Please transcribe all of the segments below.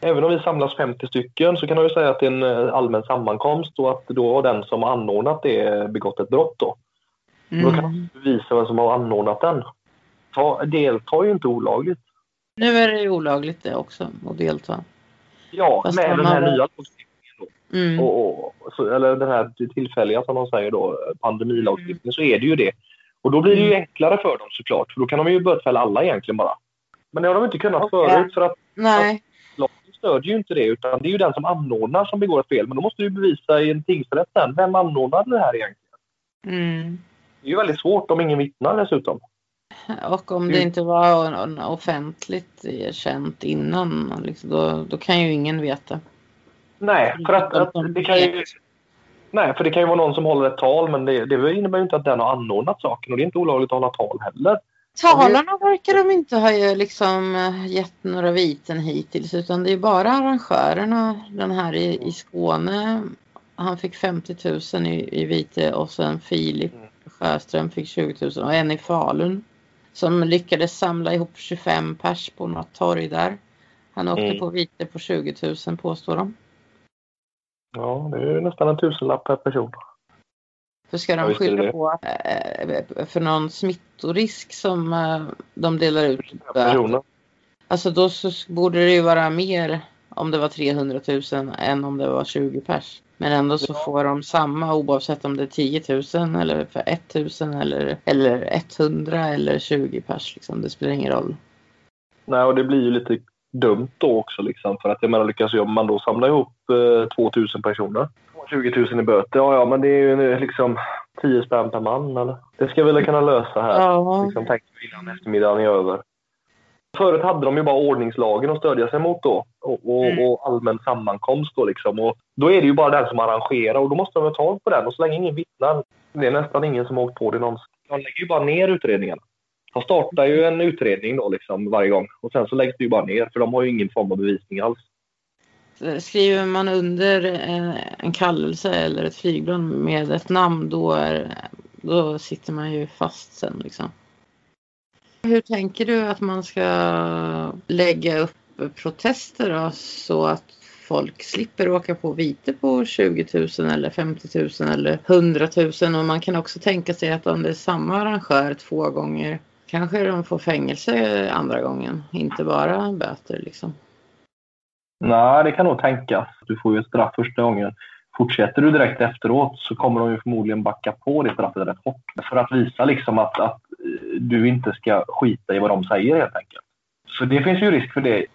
Även om vi samlas 50 stycken så kan man ju säga att det är en eh, allmän sammankomst och att då har den som har anordnat det begått ett brott då. Mm. Då kan man bevisa vem som har anordnat den. Ta, delta ju inte olagligt. Nu är det olagligt det också att delta. Ja, Fast med den här har... nya lagstiftningen då. Mm. Och, och, så, eller den här tillfälliga som de säger då, pandemilagstiftningen, mm. så är det ju det. Och då blir det ju mm. enklare för dem såklart, för då kan de ju bötfälla alla egentligen bara. Men det har de inte kunnat okay. förut för att, Nej. Stödjer ju inte det utan det är ju den som anordnar som begår ett fel. Men då måste du bevisa i en tingsrätt sen, vem anordnade det här egentligen? Mm. Det är ju väldigt svårt om ingen vittnar dessutom. Och om det inte var offentligt känt innan, liksom, då, då kan ju ingen veta. Nej, för att, att det kan ju... Nej, för det kan ju vara någon som håller ett tal men det, det innebär ju inte att den har anordnat saken och det är inte olagligt att hålla tal heller. Talarna verkar de inte ha liksom eh, gett några viten hittills utan det är bara arrangörerna. Den här i, i Skåne, han fick 50 000 i, i vite och sen Filip. Sjöström fick 20 000 och en i Falun som lyckades samla ihop 25 pers på något torg där. Han åkte mm. på vite på 20 000 påstår de. Ja, det är nästan en tusenlapp per person. För ska de skylla på äh, för någon smittorisk som äh, de delar ut? Personer. Alltså då så borde det ju vara mer om det var 300 000 än om det var 20 pers. Men ändå så får de samma oavsett om det är 10 000 eller för 1 000 eller, eller 100 eller 20 pers. Liksom. Det spelar ingen roll. Nej, och det blir ju lite dumt då också. Liksom, för att jag menar, lyckas man då samla ihop eh, 2 000 personer 20 000 i böter, ja, ja men det är ju liksom 10 spänn per man. Eller? Det ska vi väl kunna lösa här. Ja. Liksom, tänk innan eftermiddagen är över. Förut hade de ju bara ordningslagen att stödja sig mot då och, och, mm. och allmän sammankomst då liksom. Och då är det ju bara den som arrangerar och då måste de ha tag på den och så länge ingen vittnar, det är nästan ingen som har åkt på det någonsin. De lägger ju bara ner utredningarna. De startar ju en utredning då liksom varje gång och sen så läggs det ju bara ner för de har ju ingen form av bevisning alls. Eh, skriver man under eh, en kallelse eller ett flygblad med ett namn då, är, då sitter man ju fast sen liksom. Hur tänker du att man ska lägga upp protester då, så att folk slipper åka på vite på 20 000 eller 50 000 eller 100 000 och man kan också tänka sig att om det är samma arrangör två gånger kanske de får fängelse andra gången, inte bara böter liksom. Nej, det kan nog tänkas. Du får ju ett straff första gången. Fortsätter du direkt efteråt så kommer de ju förmodligen backa på det straffet rätt hårt. För att visa liksom att, att eh, du inte ska skita i vad de säger helt enkelt. Så det finns ju risk för det.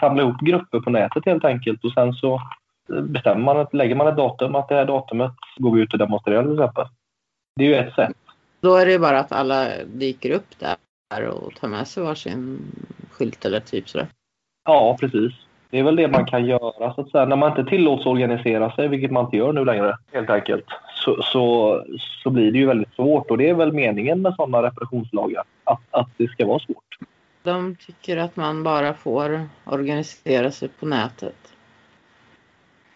Samla ihop grupper på nätet helt enkelt och sen så eh, bestämmer man, att lägger man ett datum att det här datumet går vi ut och demonstrerar till exempel. Det är ju ett sätt. Då är det bara att alla dyker upp där och tar med sig varsin skylt eller typ sådär. Ja, precis. Det är väl det man kan göra så att säga. När man inte tillåts organisera sig, vilket man inte gör nu längre helt enkelt, så, så, så blir det ju väldigt svårt. Och det är väl meningen med sådana repressionslagar, att, att det ska vara svårt. De tycker att man bara får organisera sig på nätet.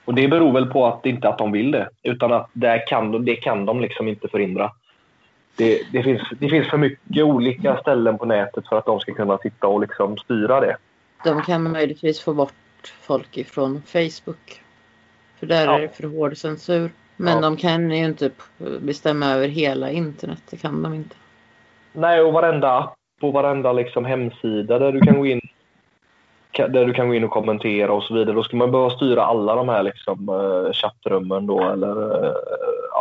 Och det beror väl på att inte att de vill det, utan att det kan de, det kan de liksom inte förhindra. Det, det, finns, det finns för mycket olika ställen på nätet för att de ska kunna sitta och liksom styra det. De kan möjligtvis få bort folk ifrån Facebook. För där ja. är det för hård censur. Men ja. de kan ju inte bestämma över hela internet. Det kan de inte. Nej, och varenda app och varenda liksom hemsida där du kan gå in där du kan gå in och kommentera och så vidare. Då ska man behöva styra alla de här liksom, uh, chattrummen då eller uh,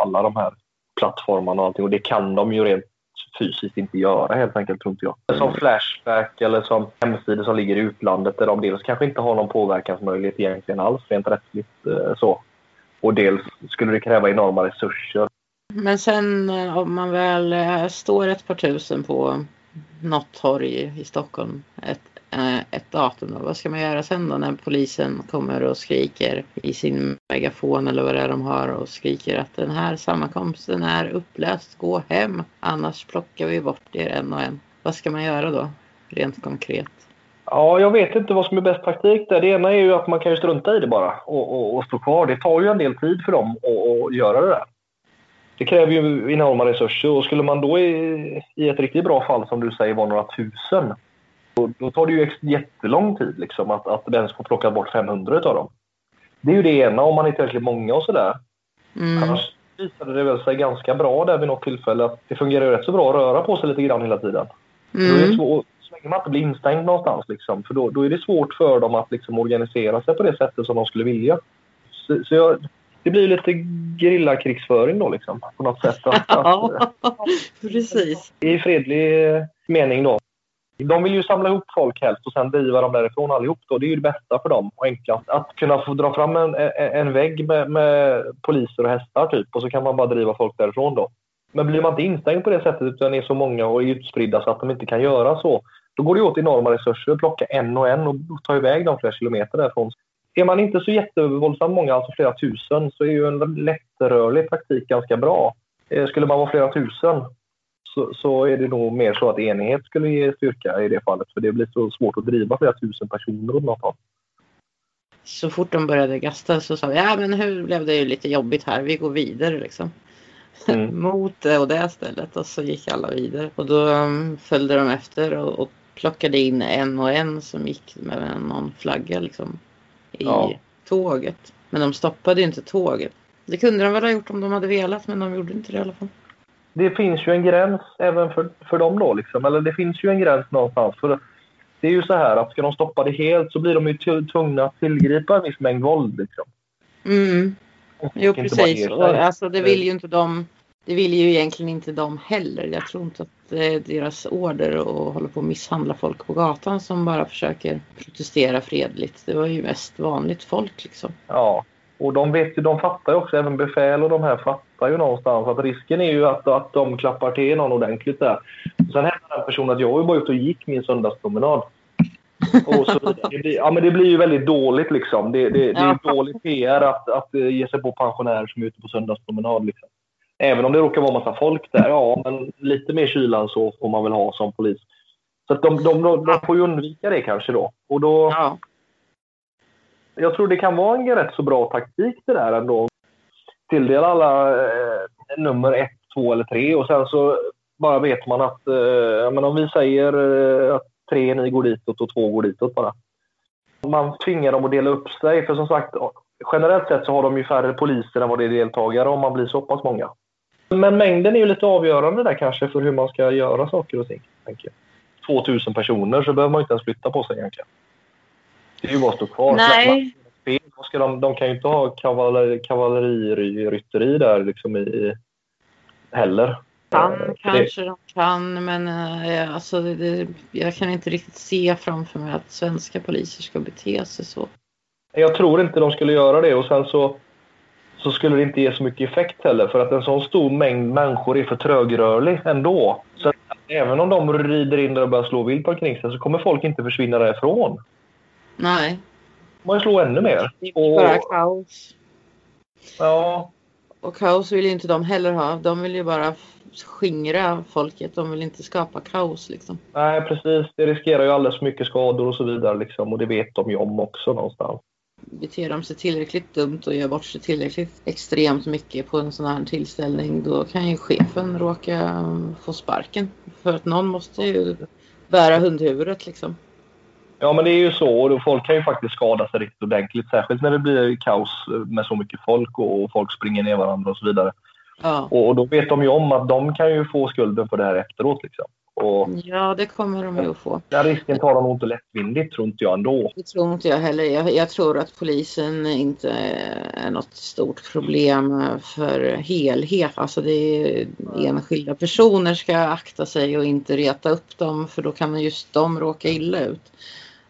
alla de här plattformarna och allting. Och det kan de ju rent fysiskt inte göra helt enkelt, tror inte jag. Som Flashback eller som hemsidor som ligger i utlandet där de dels kanske inte har någon påverkansmöjlighet egentligen alls rent rättsligt eh, så. Och dels skulle det kräva enorma resurser. Men sen eh, om man väl eh, står ett par tusen på något torg i Stockholm ett Eh, ett datum. Då. Vad ska man göra sen då när polisen kommer och skriker i sin megafon eller vad det är de har och skriker att den här sammankomsten är upplöst, gå hem annars plockar vi bort er en och en. Vad ska man göra då rent konkret? Ja, jag vet inte vad som är bäst praktik där. Det ena är ju att man kan ju strunta i det bara och, och, och stå kvar. Det tar ju en del tid för dem att göra det där. Det kräver ju enorma resurser och skulle man då i, i ett riktigt bra fall som du säger vara några tusen och då tar det ju jättelång tid liksom, att, att ens få plocka bort 500 av dem. Det är ju det ena om man är tillräckligt många och sådär. Mm. Annars visade det väl sig ganska bra där vid något tillfälle att det fungerar rätt så bra att röra på sig lite grann hela tiden. Mm. Då är det svårt, så länge man inte blir instängd någonstans liksom, för då, då är det svårt för dem att liksom organisera sig på det sättet som de skulle vilja. Så, så jag, det blir lite gerillakrigsföring då liksom, på något sätt. Att, att, precis. I fredlig mening då. De vill ju samla ihop folk helst och sen driva dem därifrån allihop. Då. Det är ju det bästa för dem och enklast. Att kunna få dra fram en, en vägg med, med poliser och hästar typ och så kan man bara driva folk därifrån då. Men blir man inte instängd på det sättet utan är så många och är utspridda så att de inte kan göra så, då går det åt enorma resurser att plocka en och en och ta iväg dem flera kilometer därifrån. Är man inte så jättevåldsamt många, alltså flera tusen, så är ju en lättrörlig taktik ganska bra. Eh, skulle man vara flera tusen så, så, är det nog mer så att enighet skulle ge styrka i det fallet. För det blir så svårt att driva flera tusen personer åt något håll. Så fort de började gasta så sa vi, ja men nu blev det ju lite jobbigt här, vi går vidare liksom. Mm. Mot det och det stället och så gick alla vidare. Och då um, följde de efter och, och plockade in en och en som gick med någon flagga liksom i ja. tåget. Men de stoppade ju inte tåget. Det kunde de väl ha gjort om de hade velat men de gjorde inte det i alla fall det finns ju en gräns även för, för dem då. Liksom. Eller det finns ju en gräns någonstans. För det är ju så här att ska de stoppa det helt så blir de ju tvungna att tillgripa en viss mängd våld. Liksom. Mm. Jo, precis. Och, alltså, det vill ju inte de. Det vill ju egentligen inte de heller. Jag tror inte att det är deras order att hålla på och misshandla folk på gatan som bara försöker protestera fredligt. Det var ju mest vanligt folk liksom. Ja, och de, vet ju, de fattar ju också, även befäl och de här fattar ju någonstans att risken är ju att, att de klappar till någon ordentligt där. Sen hävdar den personen att jag var bara ute och gick min söndagspromenad. Och så Det blir, ja, men det blir ju väldigt dåligt liksom. Det, det, det är dålig PR att, att eh, ge sig på pensionärer som är ute på söndagspromenad. Liksom. Även om det råkar vara massa folk där, ja, men lite mer kylan så får man väl ha som polis. Så de, de, de, de, får ju undvika det kanske då. Och då, ja jag tror det kan vara en rätt så bra taktik det där ändå. Tilldela alla eh, nummer ett, två eller tre och sen så bara vet man att eh, men om vi säger eh, att tre ni går ditåt och två går ditåt bara. Man tvingar dem att dela upp sig för som sagt generellt sett så har de ju färre poliser än vad det är deltagare om man blir så pass många. Men mängden är ju lite avgörande där kanske för hur man ska göra saker och ting. Tänker jag. 2000 personer så behöver man inte ens flytta på sig egentligen. Det är ju bara att stå kvar. Nej. Ska de, de kan ju inte ha kavalleri, kavallerirytteri där liksom i, heller. Kan, uh, kanske det. de kan, men uh, alltså, det, jag kan inte riktigt se framför mig att svenska poliser ska bete sig så. Jag tror inte de skulle göra det och sen så, så skulle det inte ge så mycket effekt heller för att en sån stor mängd människor är för trögrörlig ändå. Så även om de rider in där och börjar slå vilt omkring sig så kommer folk inte försvinna därifrån. Nej. Man slå ännu mer. Det är bara kaos. Ja. Och kaos vill ju inte de heller ha. De vill ju bara skingra folket. De vill inte skapa kaos liksom. Nej, precis. Det riskerar ju alldeles för mycket skador och så vidare liksom. Och det vet de ju om också någonstans. Beter de sig tillräckligt dumt och gör bort sig tillräckligt extremt mycket på en sån här tillställning då kan ju chefen råka få sparken. För att någon måste ju bära hundhuvudet liksom. Ja, men det är ju så. Folk kan ju faktiskt skada sig riktigt ordentligt. Särskilt när det blir kaos med så mycket folk och folk springer ner varandra och så vidare. Ja. Och, då vet de ju om att de kan ju få skulden för det här efteråt. Liksom. Och ja, det kommer de ju att få. Den risken tar de nog inte lättvindigt, tror inte jag ändå. Det tror inte jag heller. Jag, jag, tror att polisen inte är något stort problem för helhet. Alltså det är enskilda personer ska akta sig och inte reta upp dem för då kan just de råka illa ut.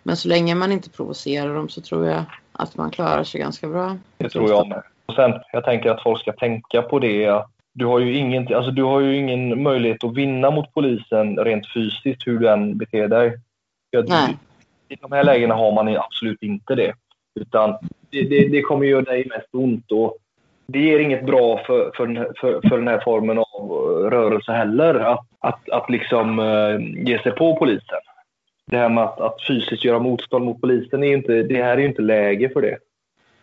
Men så länge man inte provocerar dem så tror jag att man klarar sig ganska bra. Det tror jag med. Och sen, jag tänker att folk ska tänka på det att du har ju ingen, alltså du har ju ingen möjlighet att vinna mot polisen rent fysiskt hur du än beter dig. Nej. I de här lägena har man absolut inte det. Utan det, det, det kommer göra dig mest ont och det ger inget bra för, för, den, här, för, för den här formen av rörelse heller. Att, att, att liksom uh, ge sig på polisen det här med att, att fysiskt göra motstånd mot polisen, är inte, det här är ju inte läge för det.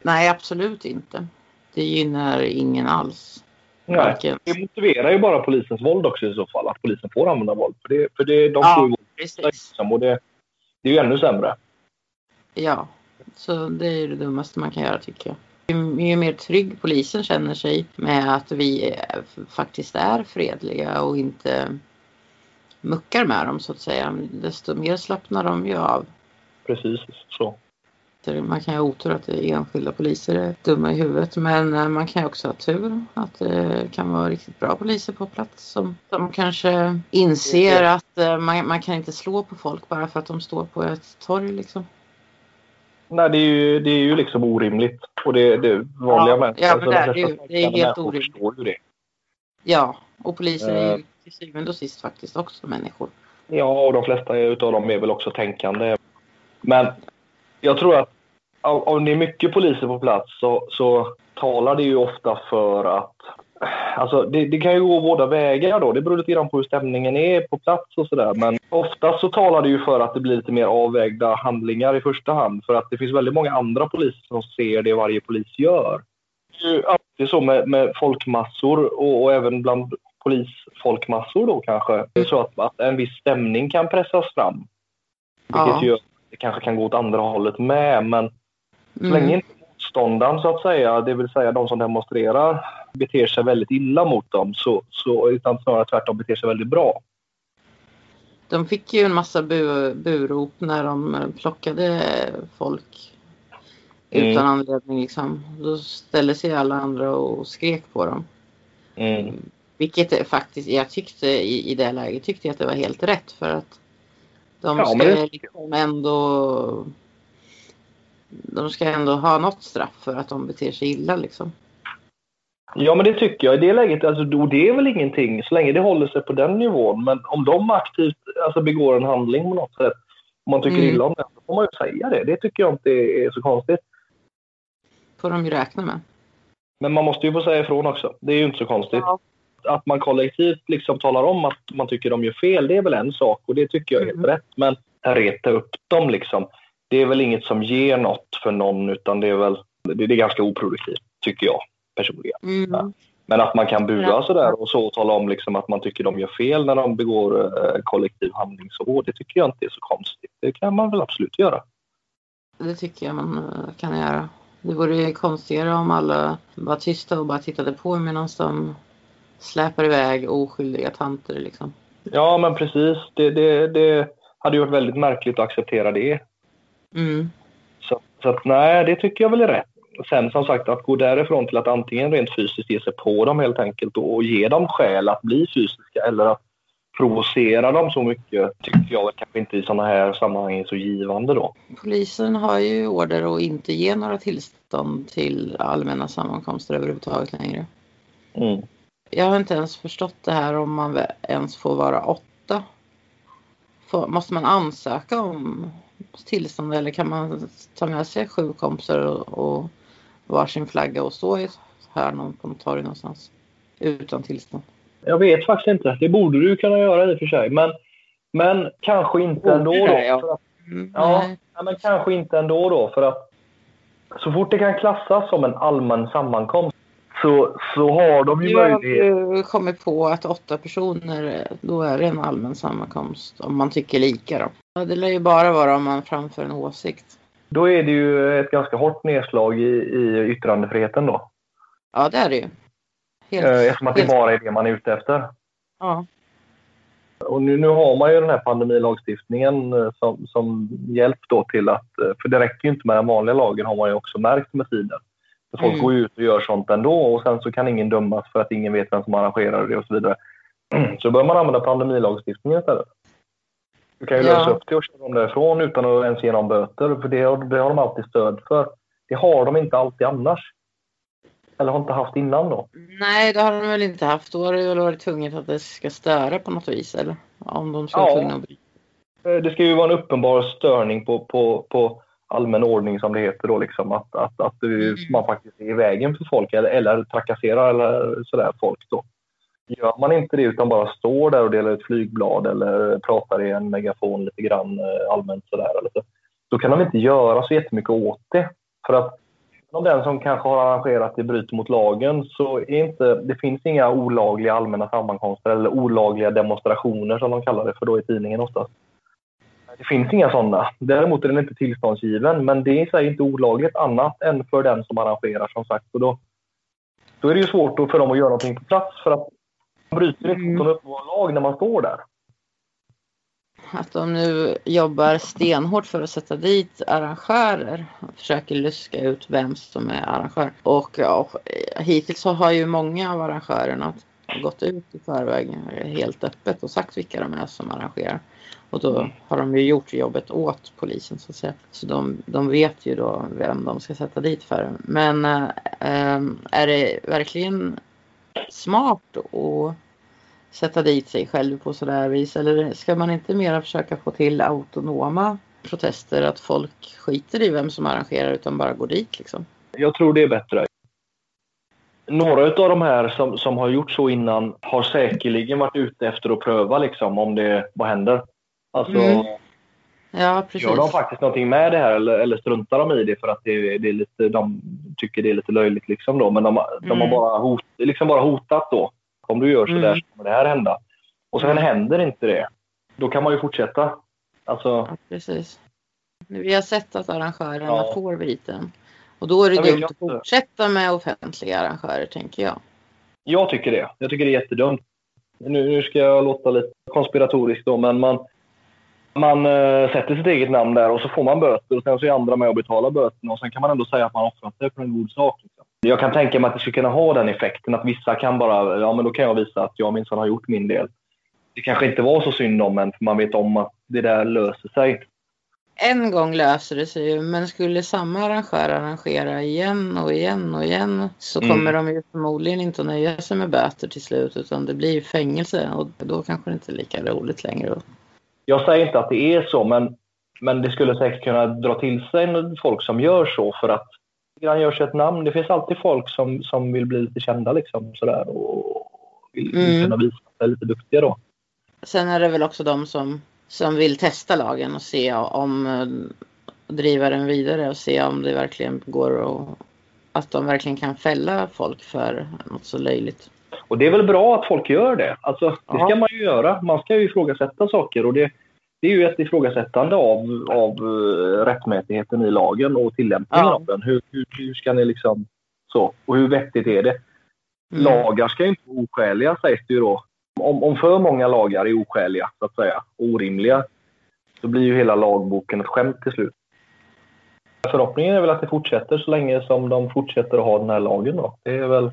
Nej, absolut inte. Det gynnar ingen alls. Nej, det motiverar ju bara polisens våld också i så fall, att polisen får använda våld. För det, för det, de får ju. Liksom, och det, Det är ju ännu sämre. Ja, så det är det dummaste man kan göra tycker jag. Ju mer trygg polisen känner sig med att vi faktiskt är fredliga och inte muckar med dem så att säga, desto mer slappnar de ju av. Precis så. Man kan ju ha otur att enskilda poliser är dumma i huvudet men eh, man kan ju också ha tur att det kan vara riktigt bra poliser på plats som, som kanske inser att eh, man, man kan inte slå på folk bara för att de står på ett torg liksom. Nej, det är ju, det är ju liksom orimligt. Och det, det vanliga ja, människor... Ja, men alltså, det, är, ju, det är helt orimligt. Ju det. Ja, och poliser är ju till syvende och sist faktiskt också människor. Ja, och de flesta av dem är väl också tänkande. Men jag tror att om det är mycket poliser på plats så, så talar det ju ofta för att Alltså det, det, kan ju gå båda vägar då. Det beror lite grann på hur stämningen är på plats och sådär. Men oftast så talar det ju för att det blir lite mer avvägda handlingar i första hand. För att det finns väldigt många andra poliser som ser det varje polis gör. Det är ju alltid så med, med folkmassor och, och, även bland polisfolkmassor då kanske. Det är så att, att en viss stämning kan pressas fram. Vilket ja. gör det kanske kan gå åt andra hållet med. Men så mm. länge inte motståndaren så att säga, det vill säga de som demonstrerar, beter sig väldigt illa mot dem, så, så, utan snarare tvärtom beter sig väldigt bra. De fick ju en massa bu, burop när de plockade folk mm. utan anledning. Liksom. Då ställde sig alla andra och skrek på dem. Mm. Vilket faktiskt, jag tyckte i, i det läget tyckte jag att det var helt rätt för att de ja, ska det... liksom ändå de ska ändå ha något straff för att de beter sig illa liksom. Ja, men det tycker jag. I det läget, alltså, det är väl ingenting så länge det håller sig på den nivån. Men om de aktivt alltså, begår en handling på något sätt, om man tycker mm. illa om det, så får man ju säga det. Det tycker jag inte är så konstigt. får de ju räkna med. Men man måste ju få säga ifrån också. Det är ju inte så konstigt. Ja. Att man kollektivt liksom talar om att man tycker de gör fel, det är väl en sak och det tycker jag är mm. helt rätt. Men reta upp dem liksom det är väl inget som ger något för någon utan det är väl det, är ganska oproduktivt tycker jag personligen. Mm. Ja. Men att man kan bua ja. sådär och så och tala om liksom att man tycker de gör fel när de begår eh, kollektiv handling så, det tycker jag inte är så konstigt. Det kan man väl absolut göra. Det tycker jag man eh, kan göra. Det vore konstigare om alla var tysta och bara tittade på medan de släpar iväg oskyldiga tanter liksom. Ja men precis. Det, det, det hade ju varit väldigt märkligt att acceptera det. Mm. Så, så att, nej, det tycker jag väl är rätt. Sen som sagt att gå därifrån till att antingen rent fysiskt ge sig på dem helt enkelt och ge dem skäl att bli fysiska eller att provocera dem så mycket tycker jag kanske inte i sådana här sammanhang är så givande då. Polisen har ju order att inte ge några tillstånd till allmänna sammankomster överhuvudtaget längre. Mm. Jag har inte ens förstått det här om man ens får vara åtta. måste man ansöka om tillstånd eller kan man ta med sig sju kompisar och, och varsin flagga och stå i ett hörn på något torg någonstans utan tillstånd? Jag vet faktiskt inte. Det borde du kunna göra i och för sig. Men, men kanske inte ändå. Då, för att, mm, ja, men kanske inte ändå då. För att så fort det kan klassas som en allmän sammankomst så, så har de ju möjlighet. Jag har kommit på att åtta personer, då är det en allmän sammankomst om man tycker lika då. Det lär ju bara vara om man framför en åsikt. Då är det ju ett ganska hårt nedslag i, i yttrandefriheten då. Ja, det är det ju. Helt, eh, Eftersom att det bara är det man är ute efter. Ja. Och nu, nu har man ju den här pandemilagstiftningen eh, som, som hjälp då till att, eh, för det räcker ju inte med den vanliga lagen har man ju också märkt med tiden. Folk mm. går ut och gör sånt ändå och sen så kan ingen dömas för att ingen vet vem som arrangerar det och så vidare. Så bör man använda pandemilagstiftningen istället. Du kan ju ja. lösa upp det och köra dem därifrån utan att ens ge någon böter, för det har, det har de alltid stöd för. Det har de inte alltid annars. Eller har inte haft innan då? Nej, det har de väl inte haft. Då har det väl varit tvunget att det ska störa på något vis, eller? Om de ska ja. att bryta. Eh, det ska ju vara en uppenbar störning på, på, på allmän ordning som det heter då liksom. Att, att, att mm. man faktiskt är i vägen för folk eller, eller trakasserar eller sådär folk då. Gör man inte det utan bara står där och delar ut flygblad eller pratar i en megafon lite grann eh, allmänt sådär, eller så, då kan de inte göra så jättemycket åt det. För att om den som kanske har arrangerat det bryter mot lagen så är inte, det finns inga olagliga allmänna sammankomster eller olagliga demonstrationer som de kallar det för då i tidningen oftast. Det finns inga sådana. Däremot är den inte tillståndsgiven, men det är i sig inte olagligt annat än för den som arrangerar som sagt. Och då, då är det ju svårt för dem att göra någonting på plats för att man bryter inte mot mm. lag när man står där. Att de nu jobbar stenhårt för att sätta dit arrangörer och försöker luska ut vem som är arrangör. Och ja, hittills så har ju många av arrangörerna gått ut i förväg helt öppet och sagt vilka de är som arrangerar. Och då har de ju gjort jobbet åt polisen så att säga. Så de, de vet ju då vem de ska sätta dit för. Men äh, är det verkligen smart att sätta dit sig själv på sådär vis? Eller ska man inte mera försöka få till autonoma protester? Att folk skiter i vem som arrangerar utan bara går dit liksom? Jag tror det är bättre. Några av de här som, som har gjort så innan har säkerligen varit ute efter att pröva liksom om det, vad händer? Alltså, mm. ja, precis. Gör de faktiskt någonting med det här eller, eller struntar de i det för att det, det är lite, de tycker det är lite löjligt liksom då. Men de, mm. de har bara, hot, liksom bara hotat då. Om du gör så där mm. så kommer det här hända. Och sen mm. händer inte det. Då kan man ju fortsätta. Alltså... Ja, precis. Vi har sett att arrangörerna ja. får viten. Och då är det dumt att fortsätta med offentliga arrangörer, tänker jag. Jag tycker det. Jag tycker det är jättedumt. Nu, nu ska jag låta lite konspiratorisk då, men man, man äh, sätter sitt eget namn där och så får man böter och sen så är andra med och betalar böterna och sen kan man ändå säga att man offrat sig för en god sak. Liksom. Jag kan tänka mig att det skulle kunna ha den effekten att vissa kan bara, ja men då kan jag visa att jag minsann har gjort min del. Det kanske inte var så synd om en för man vet om att det där löser sig en gång löser det sig ju, men skulle samma arrangör arrangera igen och igen och igen så mm. kommer de ju förmodligen inte att nöja sig med böter till slut utan det blir fängelse och då kanske det inte är lika roligt längre. Jag säger inte att det är så, men, men det skulle säkert kunna dra till sig folk som gör så för att han gör sig ett namn. Det finns alltid folk som, som vill bli lite kända liksom sådär och vill mm. kunna visa sig lite duktiga då. Sen är det väl också de som som vill testa lagen och se om eh, driva den vidare och se om det verkligen går och att de verkligen kan fälla folk för något så löjligt. Och det är väl bra att folk gör det. Alltså, det ska man ju göra. Man ska ju ifrågasätta saker och det, det är ju ett ifrågasättande av, av uh, rättmätigheten i lagen och tillämpningen ja. av den. Hur, hur, hur, ska ni liksom så? Och hur vettigt är det? Mm. Lagar ska ju inte vara oskäliga sägs det ju då om, om för många lagar är oskäliga, så att säga, orimliga, så blir ju hela lagboken ett skämt till slut. Förhoppningen är väl att det fortsätter så länge som de fortsätter att ha den här lagen. Då. Det är väl,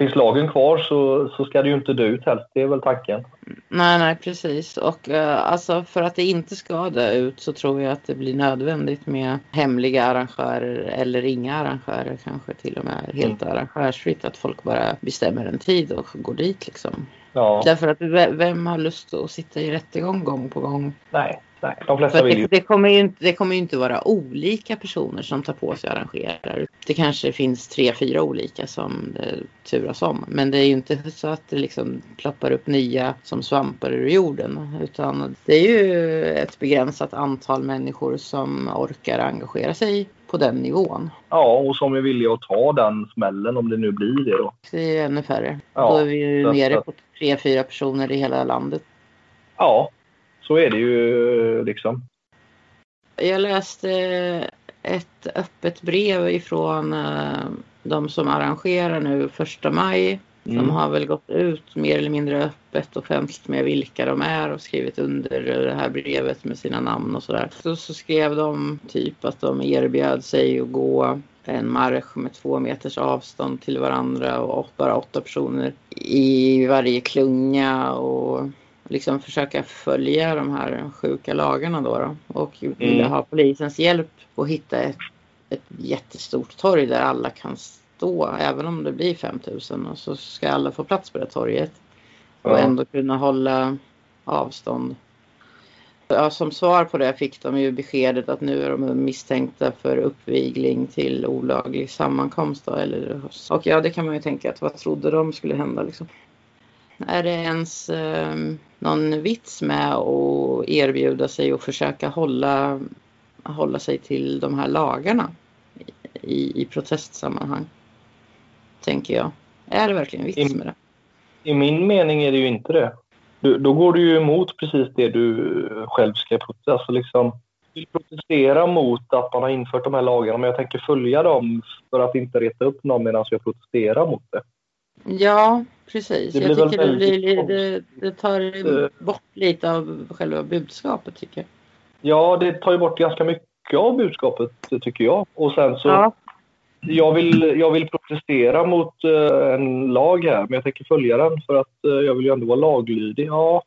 finns lagen kvar så, så ska det ju inte dö ut helst. Det är väl tanken. Nej, nej precis. Och uh, alltså för att det inte ska dö ut så tror jag att det blir nödvändigt med hemliga arrangörer eller inga arrangörer kanske till och med helt mm. arrangörsfritt. Att folk bara bestämmer en tid och går dit liksom. Ja. Därför att vem har lust att sitta i rättegång gång på gång? Nej, nej. de flesta vill ju. Det, det, kommer ju inte, det kommer ju inte vara olika personer som tar på sig och arrangerar. Det kanske finns tre, fyra olika som det turas om. Men det är ju inte så att det liksom ploppar upp nya som svampar ur jorden. Utan det är ju ett begränsat antal människor som orkar engagera sig på den nivån. Ja, och som är villiga att ta den smällen om det nu blir det då. Det är ännu färre. Ja, då är vi ju nere på tre, fyra personer i hela landet. Ja, så är det ju liksom. Jag läste ett öppet brev ifrån eh, de som arrangerar nu första maj. Mm. De har väl gått ut mer eller mindre öppet offentligt med vilka de är och skrivit under det här brevet med sina namn och sådär. Så, så skrev de typ att de erbjöd sig att gå en marsch med två meters avstånd till varandra och bara åtta personer i varje klunga och liksom försöka följa de här sjuka lagarna då, då. och ville mm. ha polisens hjälp att hitta ett, ett jättestort torg där alla kan stå även om det blir 5000 och så ska alla få plats på det torget och ja. ändå kunna hålla avstånd Ja, som svar på det fick de ju beskedet att nu är de misstänkta för uppvigling till olaglig sammankomst. Då, eller, och ja, det kan man ju tänka att vad trodde de skulle hända liksom. Är det ens eh, någon vits med att erbjuda sig och försöka hålla, hålla sig till de här lagarna i, i protestsammanhang? Tänker jag. Är det verkligen vits med det? I min mening är det ju inte det. du, då går du ju emot precis det du själv ska protestera. Alltså liksom, vill protestera mot att man har infört de här lagarna, men jag tänker följa dem för att inte reta upp någon medan jag protesterar mot det. Ja, precis. Det jag tycker det, blir, det, det tar bort lite av själva budskapet, tycker jag. Ja, det tar ju bort ganska mycket av budskapet, tycker jag. Och sen så... Ja. Jag vill, jag vill protestera mot uh, en lag här, men jag tänker följa den för att uh, jag vill ju ändå vara laglydig. Ja,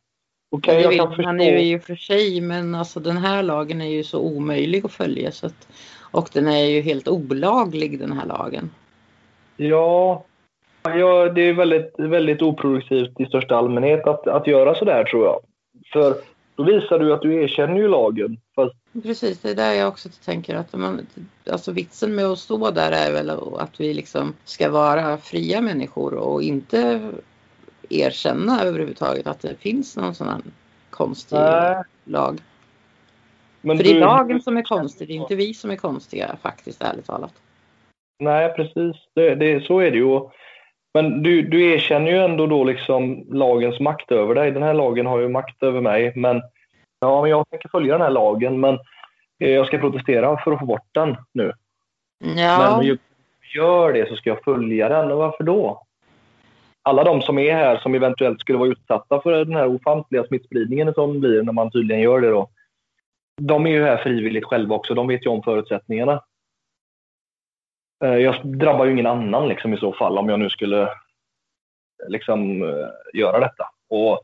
okej, okay, jag kan förstå. Man är ju för sig, men alltså den här lagen är ju så omöjlig att följa. Så att, och den är ju helt olaglig, den här lagen. Ja, ja det är väldigt, väldigt oproduktivt i största allmänhet att, att göra sådär, tror jag. För då visar du att du erkänner ju lagen. Fast... Precis, det är där jag också tänker att man, alltså vitsen med att stå där är väl att vi liksom ska vara fria människor och inte erkänna överhuvudtaget att det finns någon sån här konstig Nej. lag. Men För du... det är lagen som är konstig, det är inte vi som är konstiga faktiskt, ärligt talat. Nej, precis. Det, det, så är det ju. Men du, du erkänner ju ändå då liksom lagens makt över dig. Den här lagen har ju makt över mig. Men, ja, men jag tänker följa den här lagen, men eh, jag ska protestera för att få bort den nu. Ja. Men om jag gör det så ska jag följa den. Och varför då? Alla de som är här som eventuellt skulle vara utsatta för den här ofantliga smittspridningen som blir när man tydligen gör det då. De är ju här frivilligt själva också. De vet ju om förutsättningarna. Eh, jag drabbar ju ingen annan liksom, i så fall om jag nu skulle eh, liksom, eh, göra detta. Och,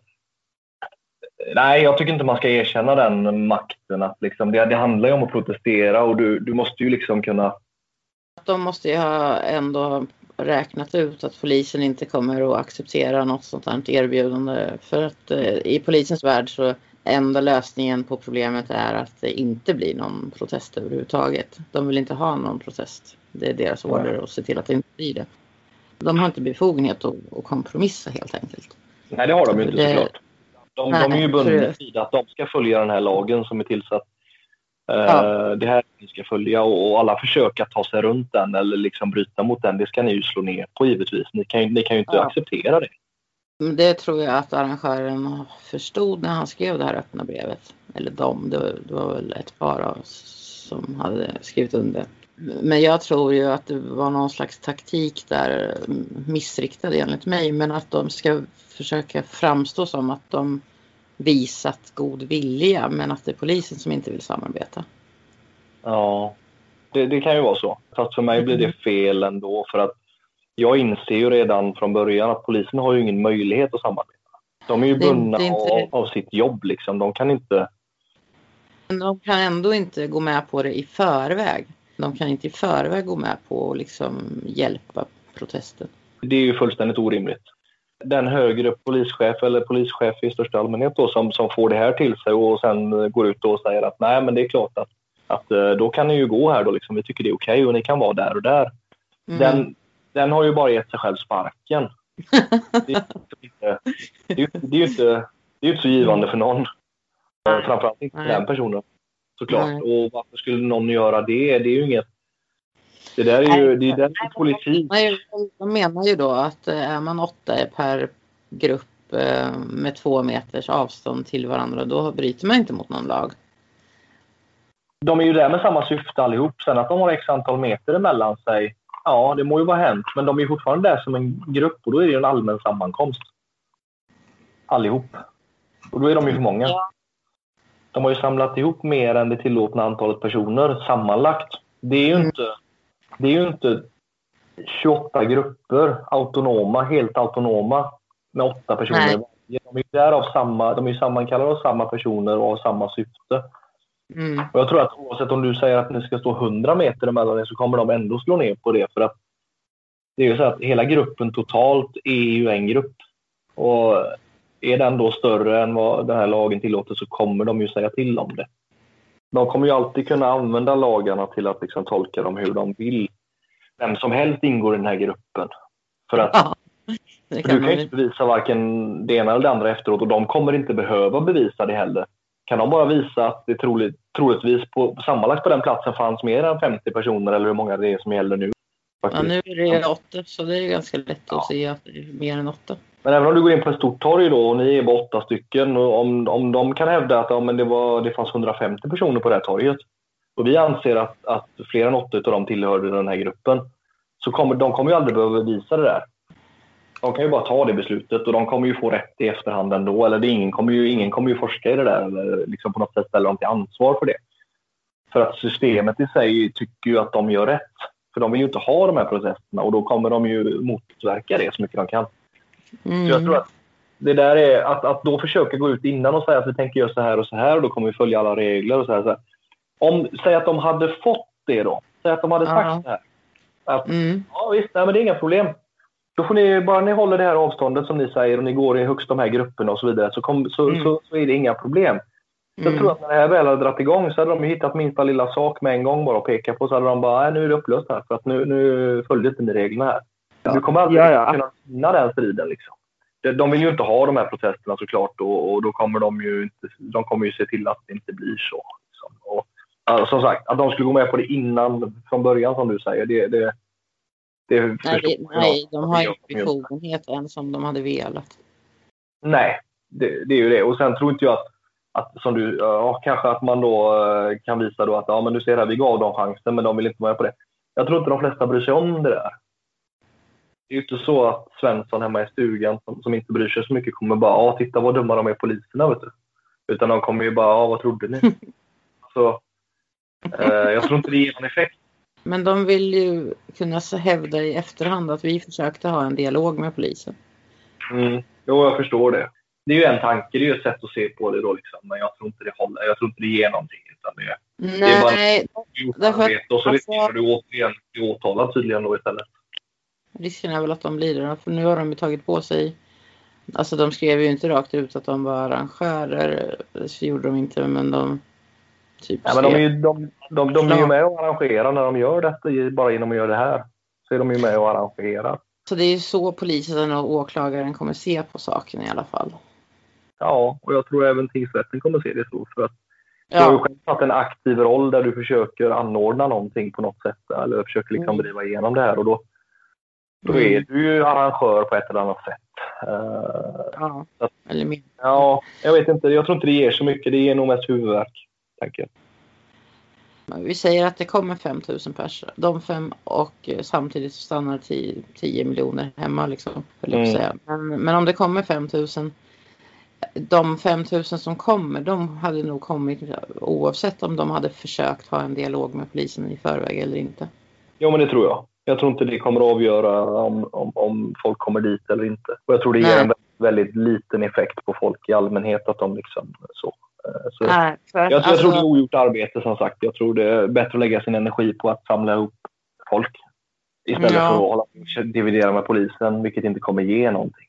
nej, jag tycker inte man ska erkänna den makten. Att, liksom, det, det handlar ju om att protestera och du, du måste ju liksom kunna... De måste ju ha ändå räknat ut att polisen inte kommer att acceptera något sånt här erbjudande. För att eh, i polisens värld så enda lösningen på problemet är att det inte blir någon protest överhuvudtaget. De vill inte ha någon protest. Det är deras order att se till att det inte blir det. De har inte befogenhet att, att kompromissa helt enkelt. Nej, det har de ju inte det... såklart. De, Nej, de är ju bundna vid att de ska följa den här lagen som är tillsatt. Eh, ja. Det här ni ska följa och alla försök att ta sig runt den eller liksom bryta mot den, det ska ni ju slå ner på givetvis. Ni kan ju, ni kan ju inte ja. acceptera det. Det tror jag att arrangören förstod när han skrev det här öppna brevet. Eller de, det var, väl ett par av som hade skrivit under. Men jag tror ju att det var någon slags taktik där, missriktad enligt mig, men att de ska försöka framstå som att de visat god vilja, men att det är polisen som inte vill samarbeta. Ja, det, det kan ju vara så. Fast för mig blir det fel ändå, för att jag inser ju redan från början att polisen har ju ingen möjlighet att samarbeta. De är ju bundna av, av sitt jobb liksom. De kan inte... Men de kan ändå inte gå med på det i förväg. De kan inte i förväg gå med på att liksom hjälpa protesten. Det är ju fullständigt orimligt. Den högre polischef eller polischef i största allmänhet då, som, som får det här till sig och sen går ut och säger att nej men det är klart att, att eh, då kan ni ju gå här då liksom. Vi tycker det är okej okay och ni kan vara där och där. Mm. Den, den har ju bara gett sig själv sparken. det, är inte, det, är, det är ju inte, det är inte så givande för någon. Framförallt inte för den personen såklart. Nej. Och varför skulle någon göra det? Det är ju inget... Det där är ju det är den politik. De menar ju då att eh, är man åtta per grupp eh, med två meters avstånd till varandra då bryter man inte mot någon lag. De är ju där med samma syfte allihop. Sen att de har x antal meter emellan sig, ja det må ju vara hänt. Men de är fortfarande där som en grupp och då är det ju en allmän sammankomst. Allihop. Och då är de ju för många. De har ju samlat ihop mer än det tillåtna antalet personer sammanlagt. Det är ju mm. inte, det är ju inte 28 grupper autonoma, helt autonoma med åtta personer. Nej. De är därav samma, de är sammankallade av samma personer och har samma syfte. Mm. Och jag tror att oavsett om du säger att ni ska stå 100 meter emellan er så kommer de ändå slå ner på det. För att det är ju så att hela gruppen totalt är ju en grupp. Och är den då större än vad den här lagen tillåter så kommer de ju säga till om det. De kommer ju alltid kunna använda lagarna till att liksom tolka dem hur de vill. Vem som helst ingår i den här gruppen. För att ja, kan du kan ju inte bevisa varken det ena eller det andra efteråt och de kommer inte behöva bevisa det heller. Kan de bara visa att det troligt, troligtvis på, sammanlagt på den platsen fanns mer än 50 personer eller hur många det är som gäller nu. Ja, nu är det åtta så det är ganska lätt ja. att se att det är mer än åtta. Men även om du går in på ett stort torg då och ni är bara åtta stycken och om, om de kan hävda att ja, men det, var, det fanns 150 personer på det här torget och vi anser att, att fler än åtta av dem tillhörde den här gruppen så kommer de kommer ju aldrig behöva visa det där. De kan ju bara ta det beslutet och de kommer ju få rätt i efterhand ändå. Eller det, ingen, kommer ju, ingen kommer ju forska i det där eller liksom på något sätt ställa dem till ansvar för det. För att systemet i sig tycker ju att de gör rätt. För de vill ju inte ha de här processerna och då kommer de ju motverka det så mycket de kan. Mm. Så jag tror att det där är att, att då försöka gå ut innan och säga att vi tänker göra så här och så här och då kommer vi följa alla regler och så här. Så här. Om, säg att de hade fått det då. Säg att de hade sagt uh så här. Att, mm. Ja visst, nej, men det är inga problem. Då får ni, bara ni håller det här avståndet som ni säger och ni går i högst de här grupperna och så vidare så, kom, så, mm. så, så, är det inga problem. Mm. Jag tror att när det här väl hade dragit igång så hade de hittat minsta lilla sak med en gång bara att peka på. Så hade de bara, nu är det upplöst här för att nu, nu följde inte ni reglerna här. Ja. Du kommer aldrig ja, ja. kunna vinna den striden liksom. De vill ju inte ha de här protesterna såklart och, och då kommer de ju inte, de kommer ju se till att det inte blir så. Liksom. Och, alltså, som sagt, att de skulle gå med på det innan från början som du säger, det, det, det nej, det, nej, de har inte befogenhet ens om de hade velat. Nej, det, det, är ju det. Och sen tror inte jag att, att som du, ja, kanske att man då eh, kan visa då att ja, men du ser här, vi gav dem chansen, men de vill inte vara med på det. Jag tror inte de flesta bryr sig om det där. Det är ju inte så att Svensson hemma i stugan som, som inte bryr sig så mycket kommer bara, ja, titta vad dumma de är poliserna, vet du. Utan de kommer ju bara, ja, vad trodde ni? så, eh, jag tror inte det ger någon effekt. Men de vill ju kunna hävda i efterhand att vi försökte ha en dialog med polisen. Mm. Jo, jag förstår det. Det är ju en tanke, det är ju ett sätt att se på det då liksom. Men jag tror inte det håller. Jag tror inte det ger någonting. Utan det, Nej, det är bara därför Och så alltså, riskerar du återigen bli åtalad tydligen då istället. Risken är väl att de blir det För nu har de ju tagit på sig Alltså de skrev ju inte rakt ut att de var arrangörer. Det gjorde de inte men de Typ ja, men de, är ju, de, de, de är ju med och arrangerar när de gör detta, bara genom att göra det här. Så är de ju med och arrangerar. Så det är ju så polisen och åklagaren kommer se på saken i alla fall. Ja, och jag tror även tingsrätten kommer se det så. För att ja. Du har ju själv haft en aktiv roll där du försöker anordna någonting på något sätt. Eller försöker liksom mm. driva igenom det här. Och då, då mm. är du ju arrangör på ett eller annat sätt. Uh, ja, att, eller mer. Ja, jag vet inte. Jag tror inte det ger så mycket. Det ger nog mest huvudvärk tänker jag. Vi säger att det kommer 5000 personer. De fem och eh, samtidigt stannar 10, 10 miljoner hemma liksom. Mm. Säga. Men, men om det kommer 5000 de 5000 som kommer, de hade nog kommit oavsett om de hade försökt ha en dialog med polisen i förväg eller inte. Jo, men det tror jag. Jag tror inte det kommer att avgöra om, om, om folk kommer dit eller inte. Och jag tror det ger Nej. en väldigt liten effekt på folk i allmänhet att de liksom så. Eh, så Nej, jag, jag alltså... tror det är ogjort arbete som sagt. Jag tror det är bättre att lägga sin energi på att samla ihop folk istället ja. för att hålla dividera med polisen, vilket inte kommer ge någonting.